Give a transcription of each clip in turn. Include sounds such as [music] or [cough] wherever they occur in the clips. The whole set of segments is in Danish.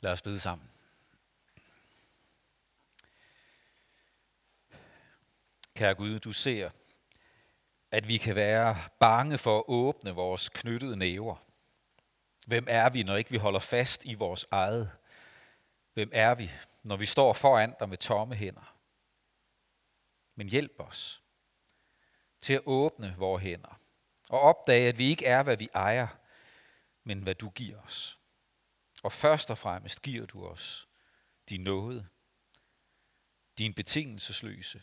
Lad os bede sammen. Kære Gud, du ser, at vi kan være bange for at åbne vores knyttede næver. Hvem er vi, når ikke vi holder fast i vores eget? Hvem er vi, når vi står foran dig med tomme hænder? Men hjælp os til at åbne vores hænder og opdage, at vi ikke er, hvad vi ejer, men hvad du giver os. Og først og fremmest giver du os din nåde, din betingelsesløse,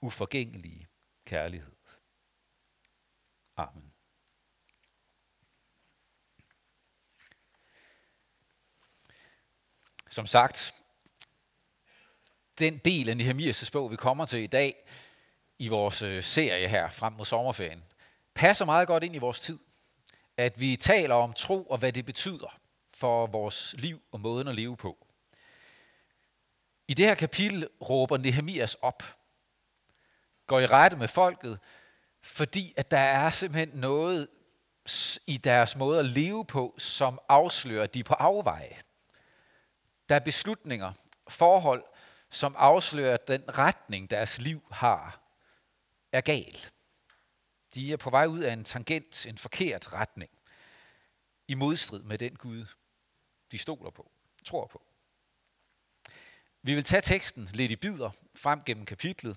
uforgængelige kærlighed. Amen. Som sagt, den del af Nehemias' bog, vi kommer til i dag, i vores øh, serie her frem mod sommerferien, passer meget godt ind i vores tid. At vi taler om tro og hvad det betyder for vores liv og måden at leve på. I det her kapitel råber Nehemias op, går i rette med folket, fordi at der er simpelthen noget i deres måde at leve på, som afslører, at de er på afveje. Der er beslutninger, forhold, som afslører, at den retning, deres liv har, er gal. De er på vej ud af en tangent, en forkert retning, i modstrid med den Gud, de stoler på, tror på. Vi vil tage teksten lidt i bidder frem gennem kapitlet,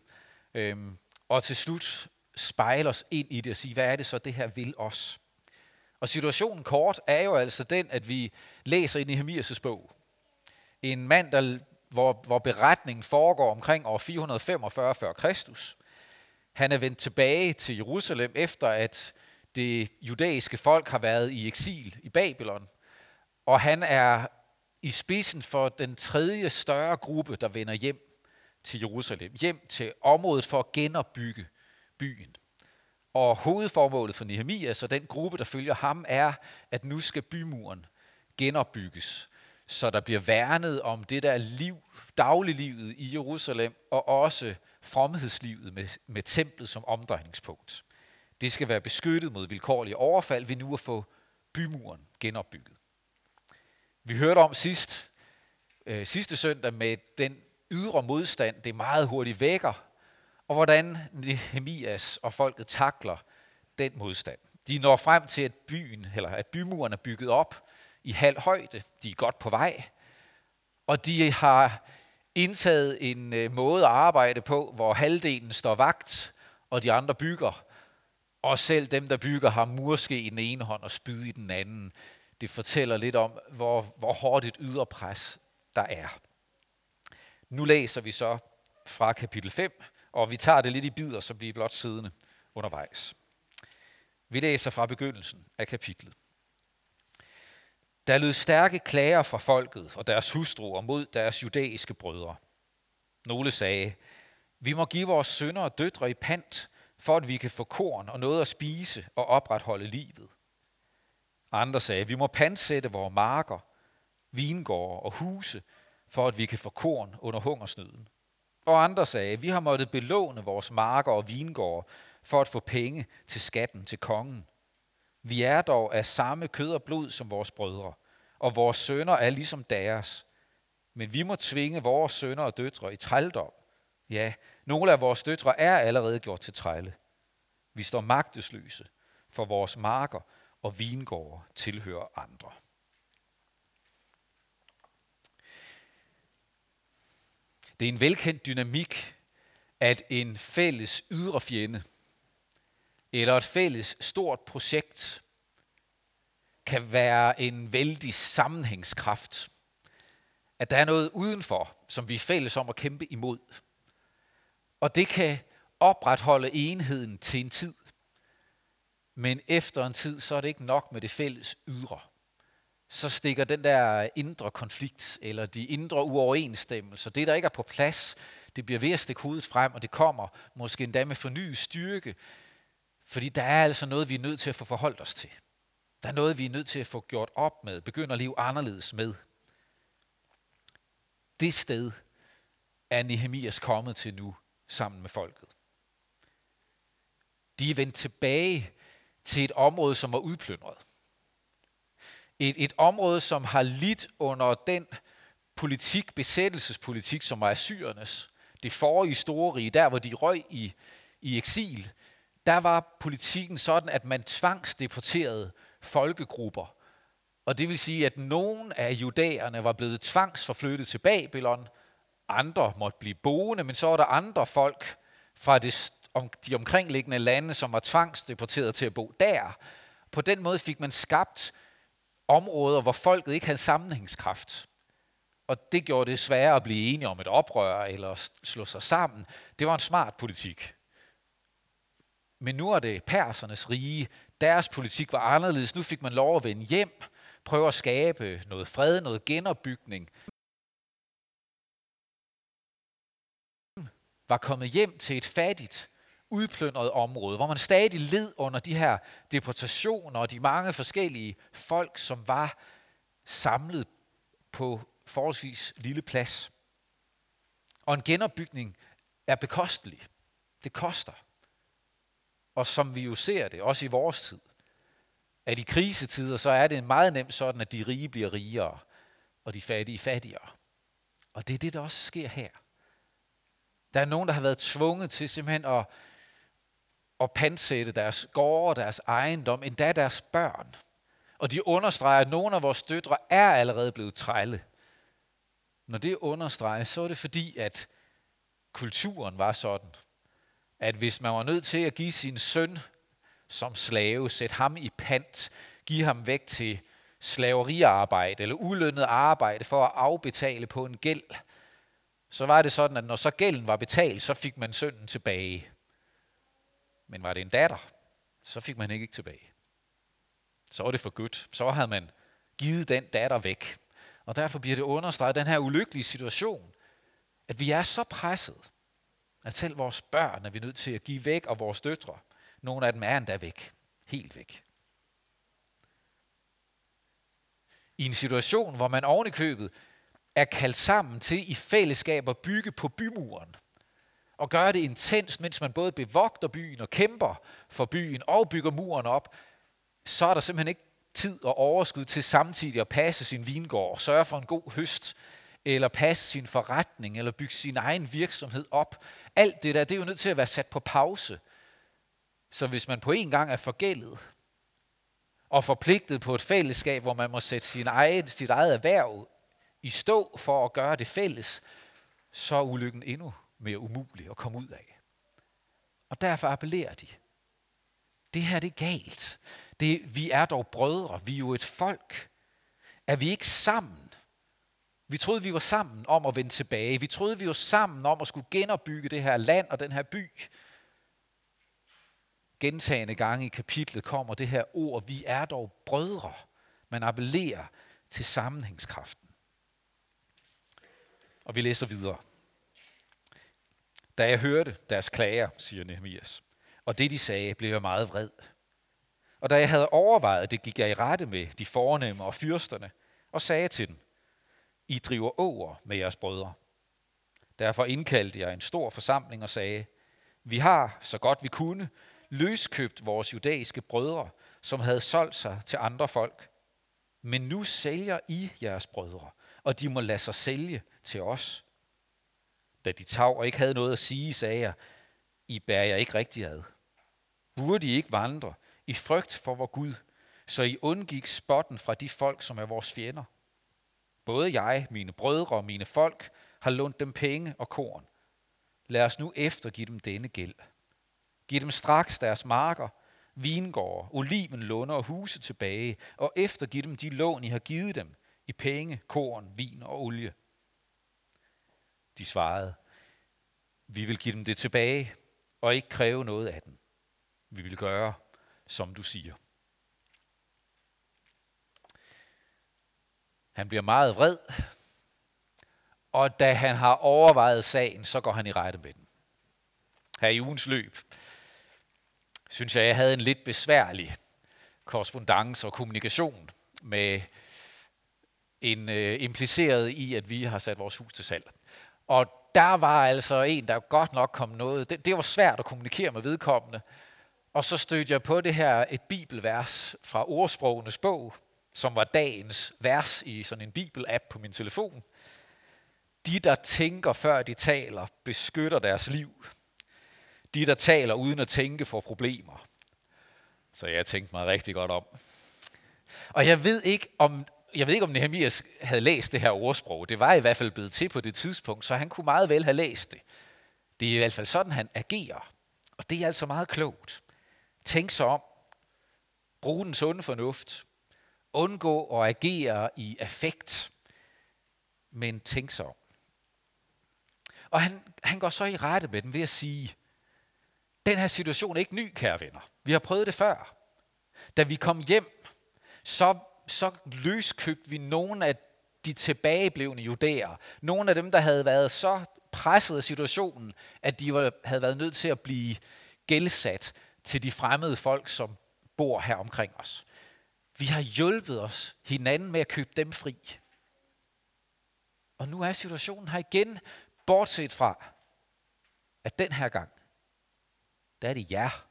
øhm, og til slut spejle os ind i det og sige, hvad er det så, det her vil os? Og situationen kort er jo altså den, at vi læser i Nehemias' bog. En mand, der, hvor, hvor beretningen foregår omkring år 445 før Kristus. Han er vendt tilbage til Jerusalem efter, at det judæiske folk har været i eksil i Babylon. Og han er i spidsen for den tredje større gruppe, der vender hjem til Jerusalem. Hjem til området for at genopbygge byen. Og hovedformålet for Nehemias og den gruppe, der følger ham, er, at nu skal bymuren genopbygges, så der bliver værnet om det der liv, dagliglivet i Jerusalem, og også fromhedslivet med, med templet som omdrejningspunkt. Det skal være beskyttet mod vilkårlige overfald ved nu at få bymuren genopbygget. Vi hørte om sidst, øh, sidste søndag med den ydre modstand, det meget hurtigt vækker, og hvordan Nehemias og folket takler den modstand. De når frem til, at byen, eller at bymuren er bygget op i halv højde. De er godt på vej. Og de har indtaget en øh, måde at arbejde på, hvor halvdelen står vagt, og de andre bygger. Og selv dem, der bygger, har murske i den ene hånd og spyd i den anden. Det fortæller lidt om, hvor, hvor hårdt et pres der er. Nu læser vi så fra kapitel 5, og vi tager det lidt i bidder, så bliver blot siddende undervejs. Vi læser fra begyndelsen af kapitlet. Der lød stærke klager fra folket og deres hustruer mod deres judæiske brødre. Nogle sagde, vi må give vores sønner og døtre i pant, for at vi kan få korn og noget at spise og opretholde livet. Andre sagde, vi må pantsætte vores marker, vingårde og huse, for at vi kan få korn under hungersnøden. Og andre sagde, vi har måttet belåne vores marker og vingårde for at få penge til skatten til kongen. Vi er dog af samme kød og blod som vores brødre, og vores sønner er ligesom deres. Men vi må tvinge vores sønner og døtre i trældom. Ja, nogle af vores døtre er allerede gjort til trælle. Vi står magtesløse, for vores marker og vingårde tilhører andre. Det er en velkendt dynamik, at en fælles ydre fjende eller et fælles stort projekt kan være en vældig sammenhængskraft. At der er noget udenfor, som vi er fælles om at kæmpe imod. Og det kan opretholde enheden til en tid. Men efter en tid, så er det ikke nok med det fælles ydre så stikker den der indre konflikt, eller de indre uoverensstemmelser, det der ikke er på plads, det bliver ved at stikke hovedet frem, og det kommer måske endda med fornyet styrke, fordi der er altså noget, vi er nødt til at få forholdt os til. Der er noget, vi er nødt til at få gjort op med, begynde at leve anderledes med. Det sted er Nehemias kommet til nu sammen med folket. De er vendt tilbage til et område, som er udplyndret Et, et område, som har lidt under den politik, besættelsespolitik, som var assyrernes, det forrige store rige, der hvor de røg i, i eksil, der var politikken sådan, at man tvangsdeporterede folkegrupper. Og det vil sige, at nogen af judæerne var blevet tvangsforflyttet til Babylon, andre måtte blive boende, men så var der andre folk fra det, om, de omkringliggende lande, som var tvangsdeporteret til at bo der. På den måde fik man skabt områder, hvor folket ikke havde sammenhængskraft. Og det gjorde det sværere at blive enige om et oprør eller slå sig sammen. Det var en smart politik. Men nu er det persernes rige. Deres politik var anderledes. Nu fik man lov at vende hjem, prøve at skabe noget fred, noget genopbygning. Var kommet hjem til et fattigt, udplyndret område, hvor man stadig led under de her deportationer og de mange forskellige folk, som var samlet på forholdsvis lille plads. Og en genopbygning er bekostelig. Det koster. Og som vi jo ser det, også i vores tid, at i krisetider, så er det meget nemt sådan, at de rige bliver rigere, og de fattige fattigere. Og det er det, der også sker her. Der er nogen, der har været tvunget til simpelthen at, og pansætte deres gårde, deres ejendom, endda deres børn. Og de understreger, at nogle af vores døtre er allerede blevet trælle. Når det understreges, så er det fordi, at kulturen var sådan, at hvis man var nødt til at give sin søn som slave, sætte ham i pant, give ham væk til slaveriarbejde eller ulønnet arbejde for at afbetale på en gæld, så var det sådan, at når så gælden var betalt, så fik man sønnen tilbage. Men var det en datter, så fik man ikke tilbage. Så var det for godt. Så havde man givet den datter væk. Og derfor bliver det understreget, den her ulykkelige situation, at vi er så presset, at selv vores børn er vi nødt til at give væk, og vores døtre, nogle af dem er endda væk. Helt væk. I en situation, hvor man ovenikøbet er kaldt sammen til i fællesskab at bygge på bymuren, og gøre det intenst, mens man både bevogter byen og kæmper for byen og bygger muren op, så er der simpelthen ikke tid og overskud til samtidig at passe sin vingård, sørge for en god høst, eller passe sin forretning, eller bygge sin egen virksomhed op. Alt det der, det er jo nødt til at være sat på pause. Så hvis man på en gang er forgældet, og forpligtet på et fællesskab, hvor man må sætte sin egen, sit eget erhverv i stå for at gøre det fælles, så er ulykken endnu mere umulig at komme ud af. Og derfor appellerer de. Det her det er galt. Det, vi er dog brødre, vi er jo et folk. Er vi ikke sammen? Vi troede, vi var sammen om at vende tilbage. Vi troede, vi var sammen om at skulle genopbygge det her land og den her by. Gentagende gange i kapitlet kommer det her ord, vi er dog brødre. Man appellerer til sammenhængskraften. Og vi læser videre. Da jeg hørte deres klager, siger Nehemias, og det de sagde, blev jeg meget vred. Og da jeg havde overvejet det, gik jeg i rette med de fornemme og fyrsterne og sagde til dem, I driver over med jeres brødre. Derfor indkaldte jeg en stor forsamling og sagde, vi har, så godt vi kunne, løskøbt vores judæiske brødre, som havde solgt sig til andre folk. Men nu sælger I jeres brødre, og de må lade sig sælge til os. Da de tav og ikke havde noget at sige, sagde jeg, I bærer jeg ikke rigtig ad. Burde I ikke vandre i frygt for vor Gud, så I undgik spotten fra de folk, som er vores fjender? Både jeg, mine brødre og mine folk har lånt dem penge og korn. Lad os nu eftergive dem denne gæld. Giv dem straks deres marker, vingårde, olivenlunder og huse tilbage, og eftergiv dem de lån, I har givet dem i penge, korn, vin og olie. De svarede, vi vil give dem det tilbage og ikke kræve noget af dem. Vi vil gøre, som du siger. Han bliver meget vred, og da han har overvejet sagen, så går han i rette med den. Her i ugens løb, synes jeg, jeg havde en lidt besværlig korrespondence og kommunikation med en øh, impliceret i, at vi har sat vores hus til salg. Og der var altså en, der godt nok kom noget. Det, det var svært at kommunikere med vedkommende. Og så stødte jeg på det her, et bibelvers fra ordsprogenes bog, som var dagens vers i sådan en bibel-app på min telefon. De, der tænker før de taler, beskytter deres liv. De, der taler uden at tænke, får problemer. Så jeg tænkte mig rigtig godt om. Og jeg ved ikke, om jeg ved ikke, om Nehemias havde læst det her ordsprog. Det var i hvert fald blevet til på det tidspunkt, så han kunne meget vel have læst det. Det er i hvert fald sådan, han agerer. Og det er altså meget klogt. Tænk sig om. Brug den sunde fornuft. Undgå at agere i affekt. Men tænk sig om. Og han, han går så i rette med den ved at sige, den her situation er ikke ny, kære venner. Vi har prøvet det før. Da vi kom hjem, så så løskøbte vi nogle af de tilbageblevende judæer. Nogle af dem, der havde været så presset af situationen, at de var, havde været nødt til at blive gældsat til de fremmede folk, som bor her omkring os. Vi har hjulpet os hinanden med at købe dem fri. Og nu er situationen her igen, bortset fra, at den her gang, der er det jer,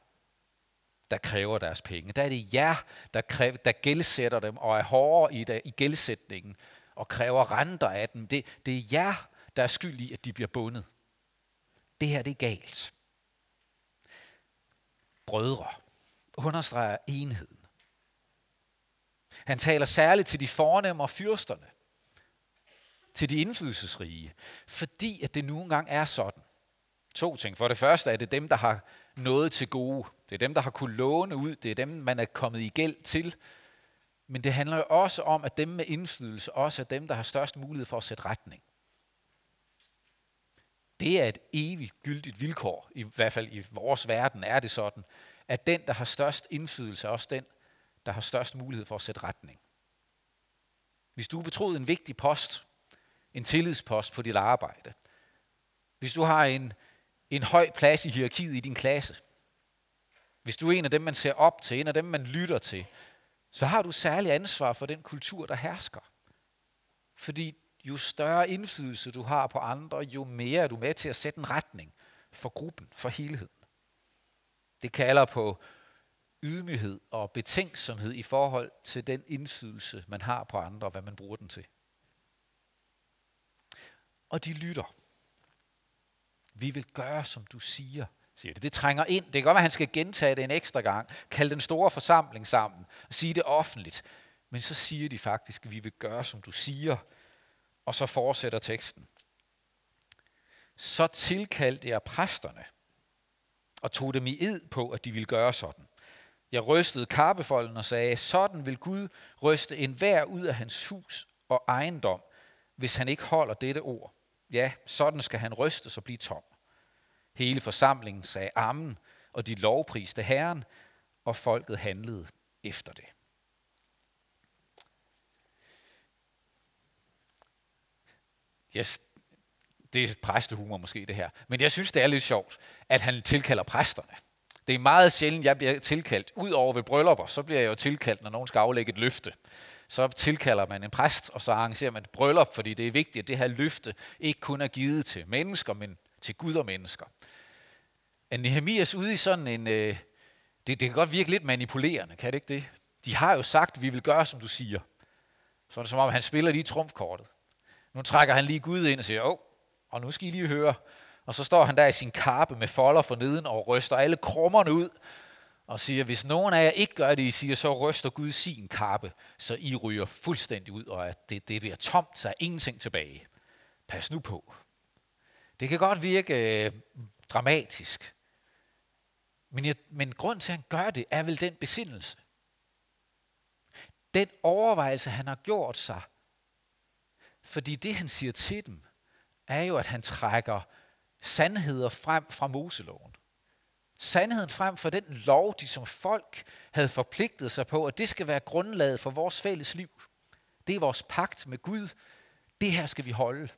der kræver deres penge. Der er det jer, der, kræver, der gældsætter dem og er hårdere i, der, i gældsætningen og kræver renter af dem. Det, det er jer, der er skyld i, at de bliver bundet. Det her det er galt. Brødre understreger enheden. Han taler særligt til de fornemme og fyrsterne, til de indflydelsesrige, fordi at det nu engang er sådan. To ting. For det første er det dem, der har noget til gode. Det er dem, der har kunnet låne ud. Det er dem, man er kommet i gæld til. Men det handler jo også om, at dem med indflydelse også er dem, der har størst mulighed for at sætte retning. Det er et evigt gyldigt vilkår, i hvert fald i vores verden er det sådan, at den, der har størst indflydelse, er også den, der har størst mulighed for at sætte retning. Hvis du er betroet en vigtig post, en tillidspost på dit arbejde, hvis du har en en høj plads i hierarkiet i din klasse, hvis du er en af dem, man ser op til, en af dem, man lytter til, så har du særlig ansvar for den kultur, der hersker. Fordi jo større indflydelse du har på andre, jo mere er du med til at sætte en retning for gruppen, for helheden. Det kalder på ydmyghed og betænksomhed i forhold til den indflydelse, man har på andre og hvad man bruger den til. Og de lytter. Vi vil gøre, som du siger, siger det. Det trænger ind. Det kan godt være, at han skal gentage det en ekstra gang. Kalde den store forsamling sammen. Og sige det offentligt. Men så siger de faktisk, at vi vil gøre, som du siger. Og så fortsætter teksten. Så tilkaldte jeg præsterne og tog dem i ed på, at de ville gøre sådan. Jeg rystede karpefolden og sagde, sådan vil Gud ryste enhver ud af hans hus og ejendom, hvis han ikke holder dette ord. Ja, sådan skal han rystes og blive tom. Hele forsamlingen sagde amen, og de lovpriste Herren, og folket handlede efter det. Yes, det er præstehumor måske det her. Men jeg synes, det er lidt sjovt, at han tilkalder præsterne. Det er meget sjældent, jeg bliver tilkaldt. Udover ved bryllupper, så bliver jeg jo tilkaldt, når nogen skal aflægge et løfte så tilkalder man en præst, og så arrangerer man et bryllup, fordi det er vigtigt, at det her løfte ikke kun er givet til mennesker, men til Gud og mennesker. Er Nehemias ude i sådan en... Øh, det, det kan godt virke lidt manipulerende, kan det ikke det? De har jo sagt, vi vil gøre, som du siger. Så er det som om, han spiller lige trumfkortet. Nu trækker han lige Gud ind og siger, åh, og nu skal I lige høre. Og så står han der i sin karpe med folder for neden og ryster alle krummerne ud og siger, hvis nogen af jer ikke gør det, I siger, så ryster Gud sin kappe, så I ryger fuldstændig ud, og at det, det bliver tomt, så er ingenting tilbage. Pas nu på. Det kan godt virke øh, dramatisk, men, jeg, men grund til, at han gør det, er vel den besindelse. Den overvejelse, han har gjort sig. Fordi det, han siger til dem, er jo, at han trækker sandheder frem fra Moseloven sandheden frem for den lov, de som folk havde forpligtet sig på, og det skal være grundlaget for vores fælles liv. Det er vores pagt med Gud. Det her skal vi holde.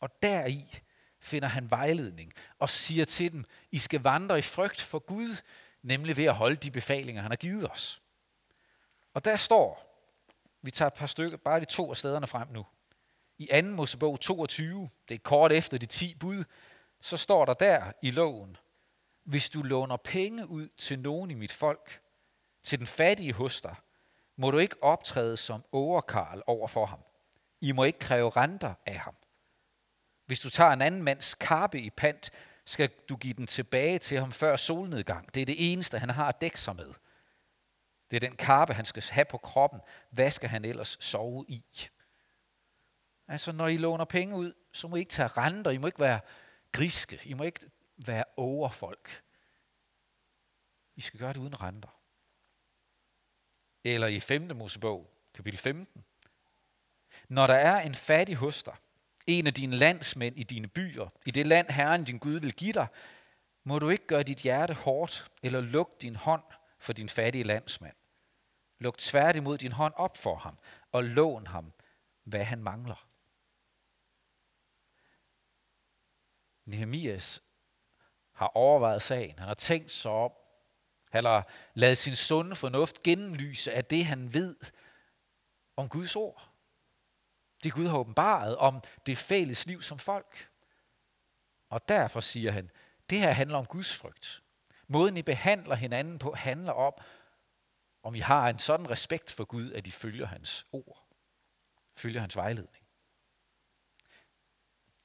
Og deri finder han vejledning og siger til dem, I skal vandre i frygt for Gud, nemlig ved at holde de befalinger, han har givet os. Og der står, vi tager et par stykker, bare de to af stederne frem nu. I 2. Mosebog 22, det er kort efter de 10 bud, så står der der i loven, hvis du låner penge ud til nogen i mit folk, til den fattige hos dig, må du ikke optræde som overkarl over for ham. I må ikke kræve renter af ham. Hvis du tager en anden mands kappe i pant, skal du give den tilbage til ham før solnedgang. Det er det eneste, han har at dække sig med. Det er den kappe, han skal have på kroppen. Hvad skal han ellers sove i? Altså, når I låner penge ud, så må I ikke tage renter. I må ikke være griske. I må ikke være overfolk. I skal gøre det uden renter. Eller i 5. Mosebog, kapitel 15. Når der er en fattig hos dig, en af dine landsmænd i dine byer, i det land Herren din Gud vil give dig, må du ikke gøre dit hjerte hårdt eller lukke din hånd for din fattige landsmand. Luk tværtimod din hånd op for ham og lån ham, hvad han mangler. Nehemias har overvejet sagen. Han har tænkt sig om. Han har lavet sin sunde fornuft gennemlyse af det, han ved om Guds ord. Det Gud har åbenbaret om det fælles liv som folk. Og derfor siger han, det her handler om Guds frygt. Måden I behandler hinanden på handler om, om I har en sådan respekt for Gud, at I følger hans ord. Følger hans vejledning.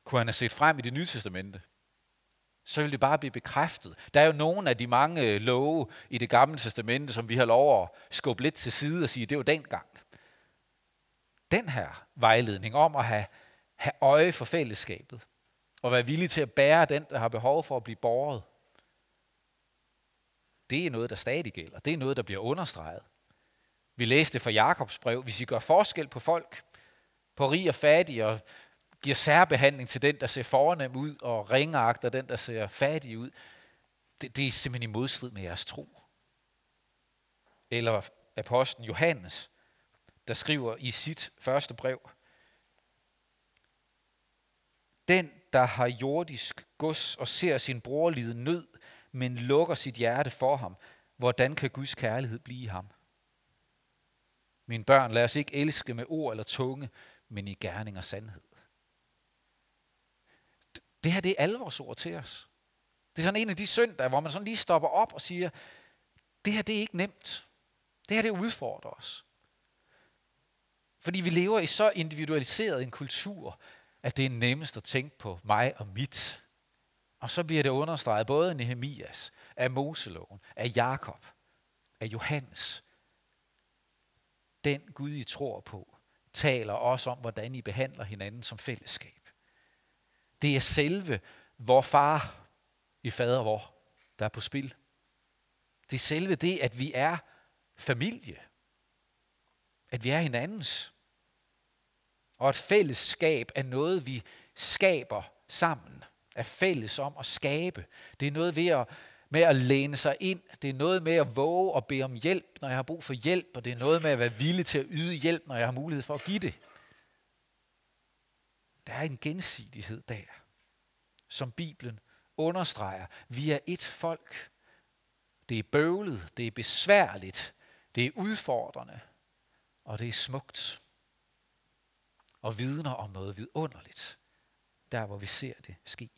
Kunne han have set frem i det nye testamente, så ville det bare blive bekræftet. Der er jo nogle af de mange love i det gamle testamente, som vi har lov at skubbe lidt til side og sige, det var dengang den her vejledning om at have, have øje for fællesskabet, og være villig til at bære den, der har behov for at blive borget, det er noget, der stadig gælder. Det er noget, der bliver understreget. Vi læste fra Jakobs brev, hvis I gør forskel på folk, på rig og fattig, og giver særbehandling til den, der ser fornem ud, og ringeagter den, der ser fattig ud, det, det er simpelthen i modstrid med jeres tro. Eller apostlen Johannes, der skriver i sit første brev, Den, der har jordisk gods og ser sin bror lide nød, men lukker sit hjerte for ham, hvordan kan Guds kærlighed blive i ham? Mine børn, lad os ikke elske med ord eller tunge, men i gerning og sandhed. Det her det er alvorsord til os. Det er sådan en af de søndage, hvor man sådan lige stopper op og siger, det her det er ikke nemt. Det her det udfordrer os. Fordi vi lever i så individualiseret en kultur, at det er nemmest at tænke på mig og mit. Og så bliver det understreget både af Nehemias, af Moseloven, af Jakob, af Johannes. Den Gud, I tror på, taler også om, hvordan I behandler hinanden som fællesskab. Det er selve vor far i fader vor, der er på spil. Det er selve det, at vi er familie. At vi er hinandens. Og et fællesskab er noget, vi skaber sammen. Er fælles om at skabe. Det er noget ved at, med at læne sig ind. Det er noget med at våge og bede om hjælp, når jeg har brug for hjælp. Og det er noget med at være villig til at yde hjælp, når jeg har mulighed for at give det. Der er en gensidighed der, som Bibelen understreger. Vi er et folk. Det er bøvlet, det er besværligt, det er udfordrende, og det er smukt og vidner om noget vidunderligt, der hvor vi ser det ske.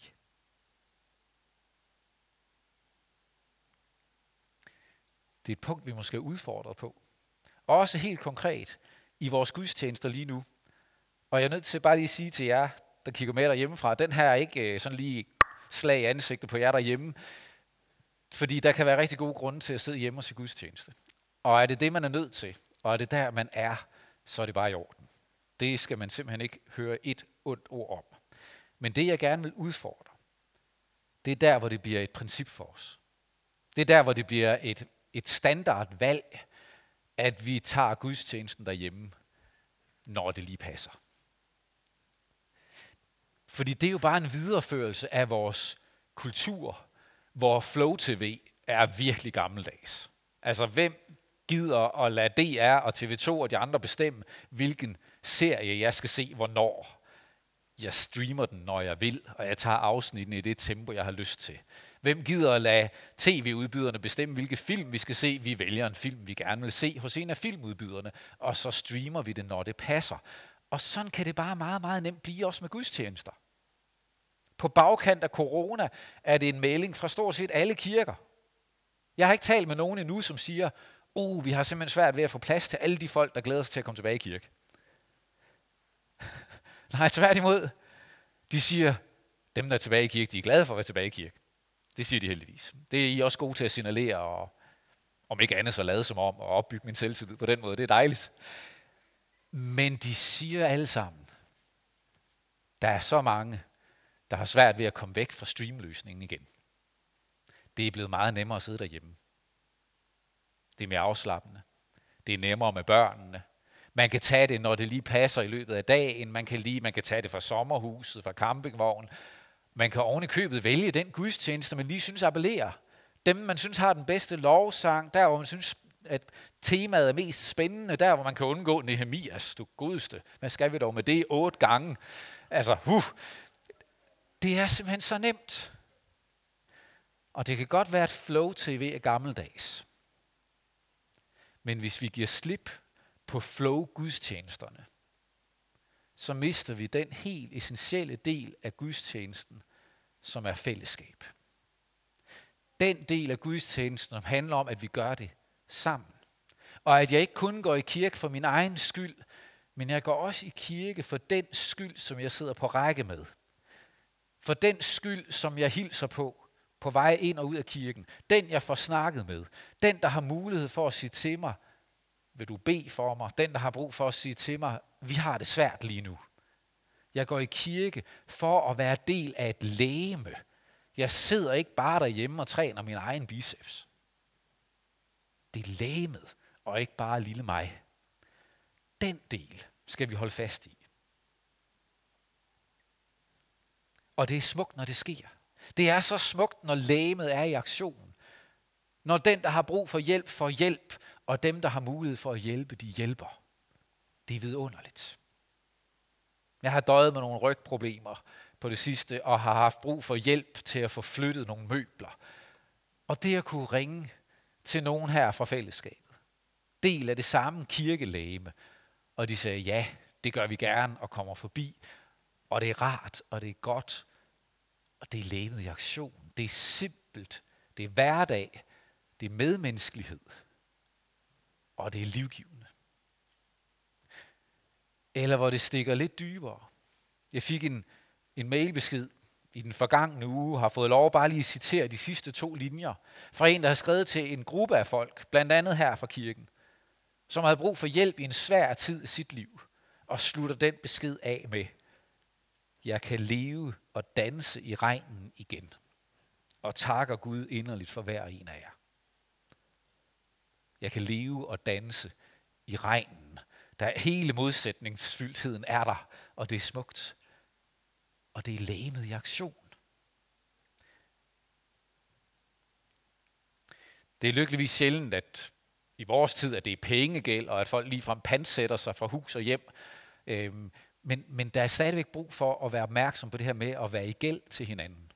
Det er et punkt, vi måske er udfordret på. Også helt konkret i vores gudstjenester lige nu. Og jeg er nødt til bare lige at sige til jer, der kigger med derhjemmefra, den her er ikke øh, sådan lige slag i ansigtet på jer derhjemme, fordi der kan være rigtig gode grunde til at sidde hjemme og se gudstjeneste. Og er det det, man er nødt til, og er det der, man er, så er det bare i orden. Det skal man simpelthen ikke høre et ondt ord om. Men det, jeg gerne vil udfordre, det er der, hvor det bliver et princip for os. Det er der, hvor det bliver et, et standardvalg, at vi tager gudstjenesten derhjemme, når det lige passer. Fordi det er jo bare en videreførelse af vores kultur, hvor Flow TV er virkelig gammeldags. Altså, hvem gider at lade DR og TV2 og de andre bestemme, hvilken serie, jeg skal se, hvornår. Jeg streamer den, når jeg vil, og jeg tager afsnitten i det tempo, jeg har lyst til. Hvem gider at lade tv-udbyderne bestemme, hvilke film vi skal se? Vi vælger en film, vi gerne vil se hos en af filmudbyderne, og så streamer vi det, når det passer. Og sådan kan det bare meget, meget nemt blive også med gudstjenester. På bagkant af corona er det en melding fra stort set alle kirker. Jeg har ikke talt med nogen endnu, som siger, Uh, vi har simpelthen svært ved at få plads til alle de folk, der glæder sig til at komme tilbage i kirke. Nej, tværtimod. De siger, dem der er tilbage i kirke, de er glade for at være tilbage i kirke. Det siger de heldigvis. Det er I også gode til at signalere, og om ikke andet så lade som om, og opbygge min selvtillid på den måde. Det er dejligt. Men de siger alle sammen, der er så mange, der har svært ved at komme væk fra streamløsningen igen. Det er blevet meget nemmere at sidde derhjemme. Det er mere afslappende. Det er nemmere med børnene. Man kan tage det, når det lige passer i løbet af dagen. Man kan, lige, man kan tage det fra sommerhuset, fra campingvognen. Man kan oven i købet vælge den gudstjeneste, man lige synes appellerer. Dem, man synes har den bedste lovsang, der hvor man synes, at temaet er mest spændende, der hvor man kan undgå Nehemias, du godeste. Hvad skal vi dog med det otte gange? Altså, huh. det er simpelthen så nemt. Og det kan godt være, at Flow TV er gammeldags. Men hvis vi giver slip på Flow gudstjenesterne, så mister vi den helt essentielle del af gudstjenesten, som er fællesskab. Den del af gudstjenesten, som handler om, at vi gør det sammen. Og at jeg ikke kun går i kirke for min egen skyld, men jeg går også i kirke for den skyld, som jeg sidder på række med. For den skyld, som jeg hilser på, på vej ind og ud af kirken. Den, jeg får snakket med. Den, der har mulighed for at sige til mig, vil du bede for mig? Den, der har brug for at sige til mig, vi har det svært lige nu. Jeg går i kirke for at være del af et læme. Jeg sidder ikke bare derhjemme og træner min egen biceps. Det er læmet, og ikke bare lille mig. Den del skal vi holde fast i. Og det er smukt, når det sker. Det er så smukt, når lægemet er i aktion. Når den, der har brug for hjælp, får hjælp, og dem, der har mulighed for at hjælpe, de hjælper. Det er vidunderligt. Jeg har døjet med nogle rygproblemer på det sidste, og har haft brug for hjælp til at få flyttet nogle møbler. Og det at kunne ringe til nogen her fra fællesskabet, del af det samme kirkelæme, og de sagde, ja, det gør vi gerne og kommer forbi, og det er rart, og det er godt, og det er levet i aktion. Det er simpelt, det er hverdag, det er medmenneskelighed, og det er livgivende. Eller hvor det stikker lidt dybere. Jeg fik en, en mailbesked i den forgangne uge, har fået lov bare lige at citere de sidste to linjer, fra en, der har skrevet til en gruppe af folk, blandt andet her fra kirken, som havde brug for hjælp i en svær tid i sit liv, og slutter den besked af med, jeg kan leve og danse i regnen igen, og takker Gud inderligt for hver en af jer. Jeg kan leve og danse i regnen. Der hele modsætningsfyldtheden er der, og det er smukt. Og det er læmet i aktion. Det er lykkeligvis sjældent, at i vores tid, at det er pengegæld, og at folk ligefrem pansætter sig fra hus og hjem. Øhm, men, men der er stadigvæk brug for at være opmærksom på det her med at være i gæld til hinanden.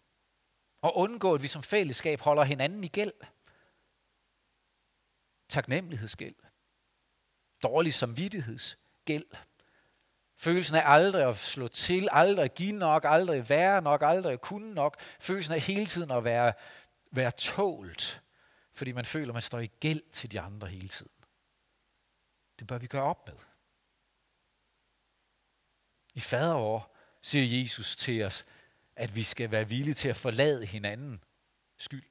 Og undgå, at vi som fællesskab holder hinanden i gæld taknemmelighedsgæld, dårlig samvittighedsgæld, følelsen af aldrig at slå til, aldrig at give nok, aldrig være nok, aldrig at kunne nok, følelsen af hele tiden at være, være tålt, fordi man føler, man står i gæld til de andre hele tiden. Det bør vi gøre op med. I faderår siger Jesus til os, at vi skal være villige til at forlade hinanden skyld.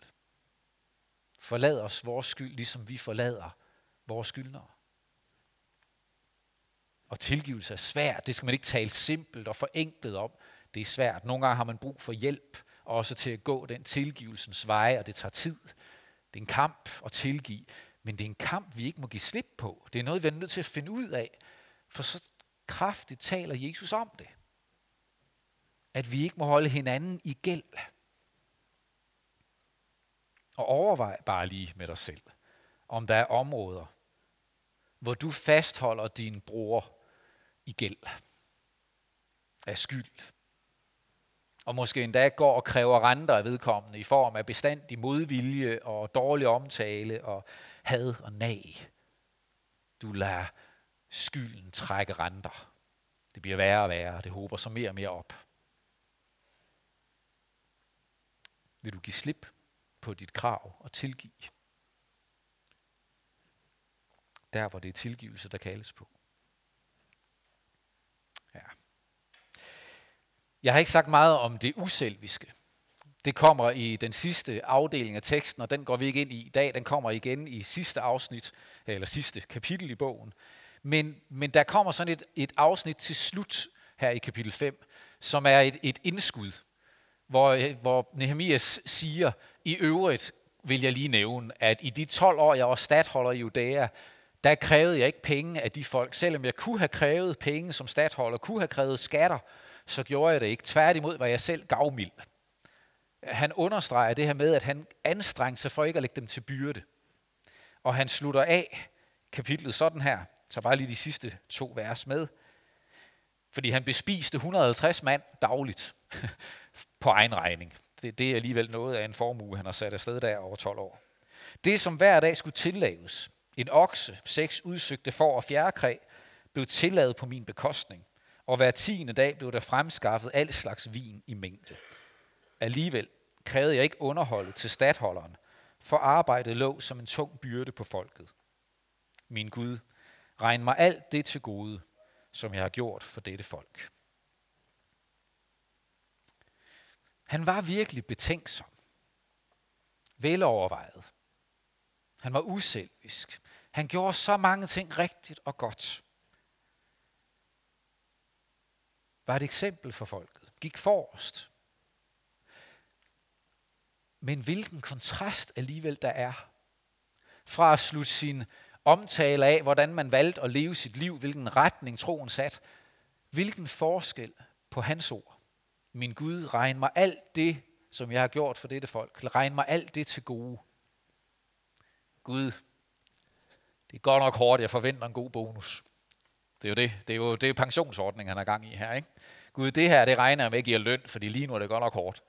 Forlad os vores skyld, ligesom vi forlader vores skyldnere. Og tilgivelse er svært. Det skal man ikke tale simpelt og forenklet om. Det er svært. Nogle gange har man brug for hjælp, også til at gå den tilgivelsens vej, og det tager tid. Det er en kamp at tilgive, men det er en kamp, vi ikke må give slip på. Det er noget, vi er nødt til at finde ud af, for så kraftigt taler Jesus om det. At vi ikke må holde hinanden i gæld. Og overvej bare lige med dig selv, om der er områder, hvor du fastholder din bror i gæld af skyld. Og måske endda går og kræver renter af vedkommende i form af bestandig modvilje og dårlig omtale og had og nag. Du lader skylden trække renter. Det bliver værre og værre, det håber sig mere og mere op. Vil du give slip på dit krav og tilgive. Der, hvor det er tilgivelse, der kaldes på. Ja. Jeg har ikke sagt meget om det uselviske. Det kommer i den sidste afdeling af teksten, og den går vi ikke ind i i dag. Den kommer igen i sidste afsnit, eller sidste kapitel i bogen. Men, men der kommer sådan et, et afsnit til slut her i kapitel 5, som er et, et indskud, hvor, hvor Nehemias siger, i øvrigt vil jeg lige nævne, at i de 12 år, jeg var stadholder i Judæa, der krævede jeg ikke penge af de folk. Selvom jeg kunne have krævet penge som stadholder, kunne have krævet skatter, så gjorde jeg det ikke. Tværtimod var jeg selv gavmild. Han understreger det her med, at han anstrengte sig for ikke at lægge dem til byrde. Og han slutter af kapitlet sådan her. Så bare lige de sidste to vers med. Fordi han bespiste 150 mand dagligt [laughs] på egen regning. Det, det er alligevel noget af en formue, han har sat afsted der over 12 år. Det, som hver dag skulle tillaves, en okse, seks udsøgte får og fjerkræ, blev tilladet på min bekostning, og hver tiende dag blev der fremskaffet al slags vin i mængde. Alligevel krævede jeg ikke underholdet til stadholderen, for arbejdet lå som en tung byrde på folket. Min Gud, regn mig alt det til gode, som jeg har gjort for dette folk. Han var virkelig betænksom. Velovervejet. Han var uselvisk. Han gjorde så mange ting rigtigt og godt. Var et eksempel for folket. Gik forrest. Men hvilken kontrast alligevel der er. Fra at slutte sin omtale af, hvordan man valgte at leve sit liv, hvilken retning troen sat, hvilken forskel på hans ord. Min Gud, regn mig alt det, som jeg har gjort for dette folk. Regn mig alt det til gode. Gud, det er godt nok hårdt, jeg forventer en god bonus. Det er jo det. Det er jo det er pensionsordning, han er gang i her. Ikke? Gud, det her, det regner jeg med giver løn, fordi lige nu er det godt nok hårdt.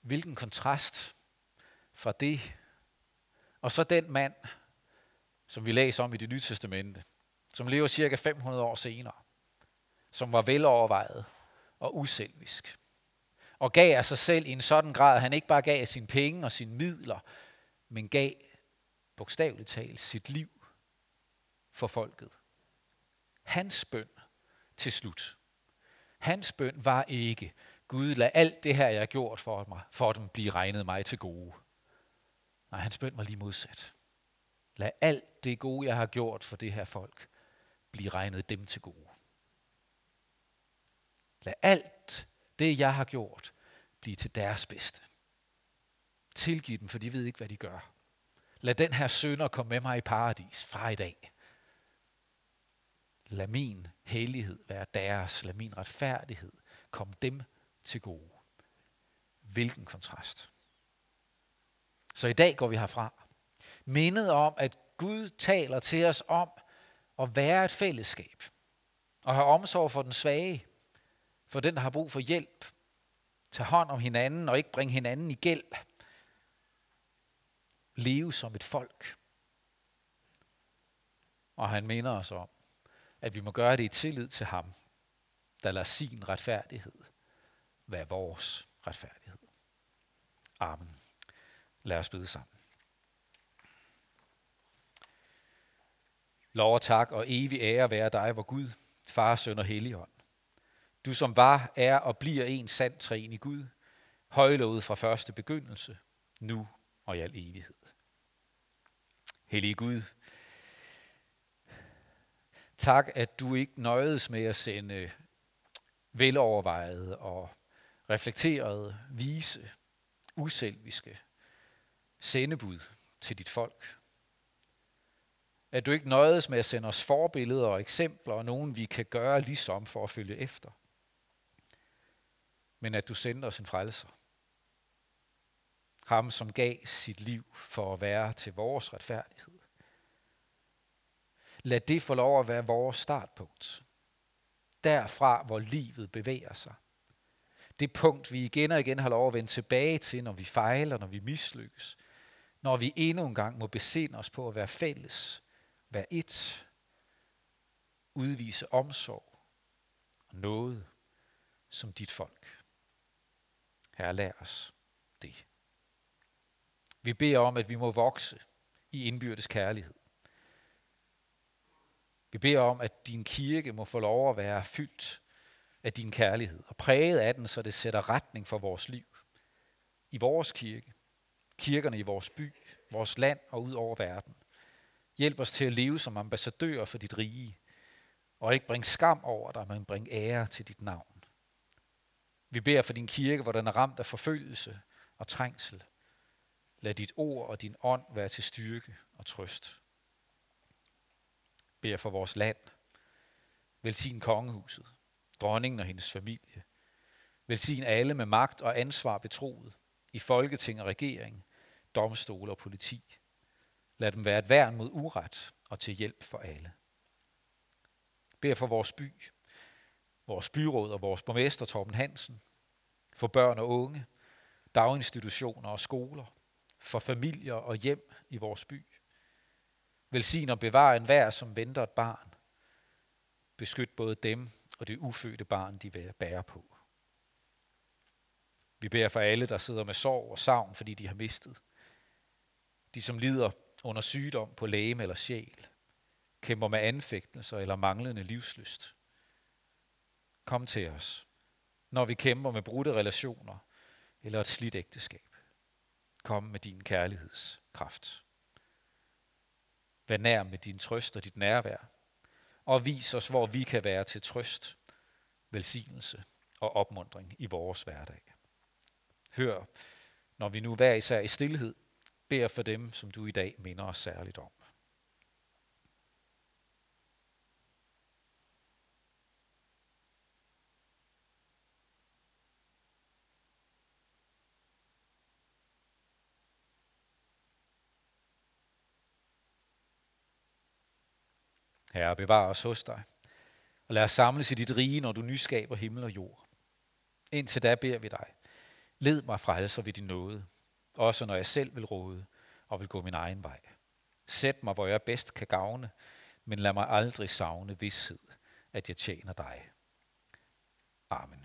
Hvilken kontrast fra det, og så den mand, som vi læser om i det nye testamente, som lever cirka 500 år senere, som var velovervejet og uselvisk, og gav af sig selv i en sådan grad, at han ikke bare gav af sine penge og sine midler, men gav bogstaveligt talt sit liv for folket. Hans bøn til slut. Hans bøn var ikke, Gud lad alt det her, jeg har gjort for mig, for dem blive regnet mig til gode. Nej, hans bøn var lige modsat. Lad alt det gode, jeg har gjort for det her folk, blive regnet dem til gode. Lad alt det, jeg har gjort, blive til deres bedste. Tilgiv dem, for de ved ikke, hvad de gør. Lad den her sønder komme med mig i paradis fra i dag. Lad min hellighed være deres. Lad min retfærdighed komme dem til gode. Hvilken kontrast. Så i dag går vi herfra. Mindet om, at Gud taler til os om at være et fællesskab. Og have omsorg for den svage. For den, der har brug for hjælp. Tag hånd om hinanden og ikke bringe hinanden i gæld leve som et folk. Og han minder os om, at vi må gøre det i tillid til ham, der lader sin retfærdighed være vores retfærdighed. Amen. Lad os bede sammen. Lov og tak og evig ære være dig, hvor Gud, Far, Søn og Helligånd. Du som var, er og bliver en sand træen i Gud, højlovet fra første begyndelse, nu og i al evighed. Hellige Gud, tak, at du ikke nøjedes med at sende velovervejede og reflekterede, vise, uselviske sendebud til dit folk. At du ikke nøjedes med at sende os forbilleder og eksempler og nogen, vi kan gøre ligesom for at følge efter. Men at du sendte os en frelser. Ham, som gav sit liv for at være til vores retfærdighed. Lad det få lov at være vores startpunkt. Derfra, hvor livet bevæger sig. Det punkt, vi igen og igen har lov at vende tilbage til, når vi fejler, når vi mislykkes. Når vi endnu en gang må besinde os på at være fælles, være et, udvise omsorg og noget som dit folk. Herre, lad os det. Vi beder om, at vi må vokse i indbyrdes kærlighed. Vi beder om, at din kirke må få lov at være fyldt af din kærlighed og præget af den, så det sætter retning for vores liv. I vores kirke, kirkerne i vores by, vores land og ud over verden. Hjælp os til at leve som ambassadører for dit rige, og ikke bringe skam over dig, men bring ære til dit navn. Vi beder for din kirke, hvor den er ramt af forfølgelse og trængsel. Lad dit ord og din ånd være til styrke og trøst. Beder for vores land. Velsign kongehuset, dronningen og hendes familie. Velsign alle med magt og ansvar betroet i folketing og regering, domstole og politi. Lad dem være et værn mod uret og til hjælp for alle. Beder for vores by, vores byråd og vores borgmester Torben Hansen, for børn og unge, daginstitutioner og skoler, for familier og hjem i vores by. Velsign og bevar enhver, som venter et barn. Beskyt både dem og det ufødte barn, de bærer på. Vi beder for alle, der sidder med sorg og savn, fordi de har mistet. De, som lider under sygdom på læge eller sjæl, kæmper med anfægtelser eller manglende livslyst. Kom til os, når vi kæmper med brudte relationer eller et slidt ægteskab. Kom med din kærlighedskraft. Vær nær med din trøst og dit nærvær, og vis os, hvor vi kan være til trøst, velsignelse og opmundring i vores hverdag. Hør, når vi nu hver især i stillhed beder for dem, som du i dag minder os særligt om. Herre, bevar os hos dig, og lad os samles i dit rige, når du nyskaber himmel og jord. Indtil da beder vi dig, led mig frelser ved din nåde, også når jeg selv vil råde og vil gå min egen vej. Sæt mig, hvor jeg bedst kan gavne, men lad mig aldrig savne vidshed, at jeg tjener dig. Amen.